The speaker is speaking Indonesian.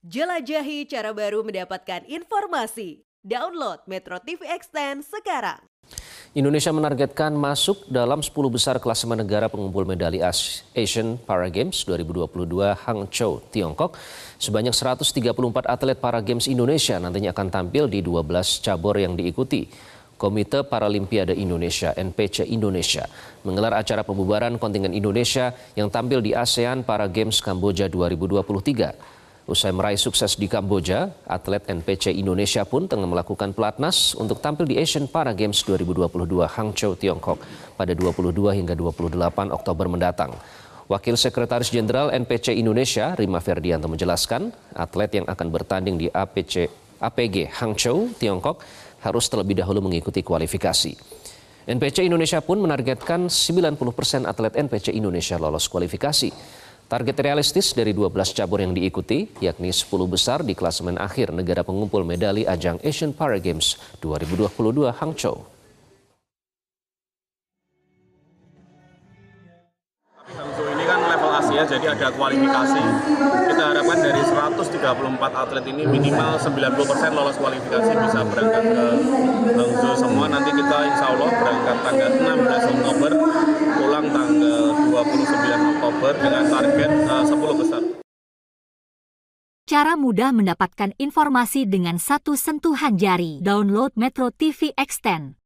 Jelajahi cara baru mendapatkan informasi. Download Metro TV Extend sekarang. Indonesia menargetkan masuk dalam 10 besar klasemen negara pengumpul medali Asian Para Games 2022 Hangzhou, Tiongkok. Sebanyak 134 atlet Para Games Indonesia nantinya akan tampil di 12 cabur yang diikuti. Komite Paralimpiade Indonesia (NPC Indonesia) menggelar acara pembubaran kontingen Indonesia yang tampil di ASEAN Para Games Kamboja 2023. Usai meraih sukses di Kamboja, atlet NPC Indonesia pun tengah melakukan pelatnas untuk tampil di Asian Para Games 2022 Hangzhou, Tiongkok pada 22 hingga 28 Oktober mendatang. Wakil Sekretaris Jenderal NPC Indonesia, Rima Ferdianto menjelaskan, atlet yang akan bertanding di APC, APG Hangzhou, Tiongkok harus terlebih dahulu mengikuti kualifikasi. NPC Indonesia pun menargetkan 90% atlet NPC Indonesia lolos kualifikasi. Target realistis dari 12 cabur yang diikuti, yakni 10 besar di klasemen akhir negara pengumpul medali ajang Asian Para Games 2022 Hangzhou. Hangzhou ini kan level Asia, jadi ada kualifikasi. Kita harapkan dari 134 atlet ini minimal 90% lolos kualifikasi bisa berangkat ke Hangzhou semua. Nanti kita insya Allah berangkat tanggal 16 Oktober, pulang tanggal 29 Oktober dengan target uh, 10 besar. Cara mudah mendapatkan informasi dengan satu sentuhan jari. Download Metro TV Extend.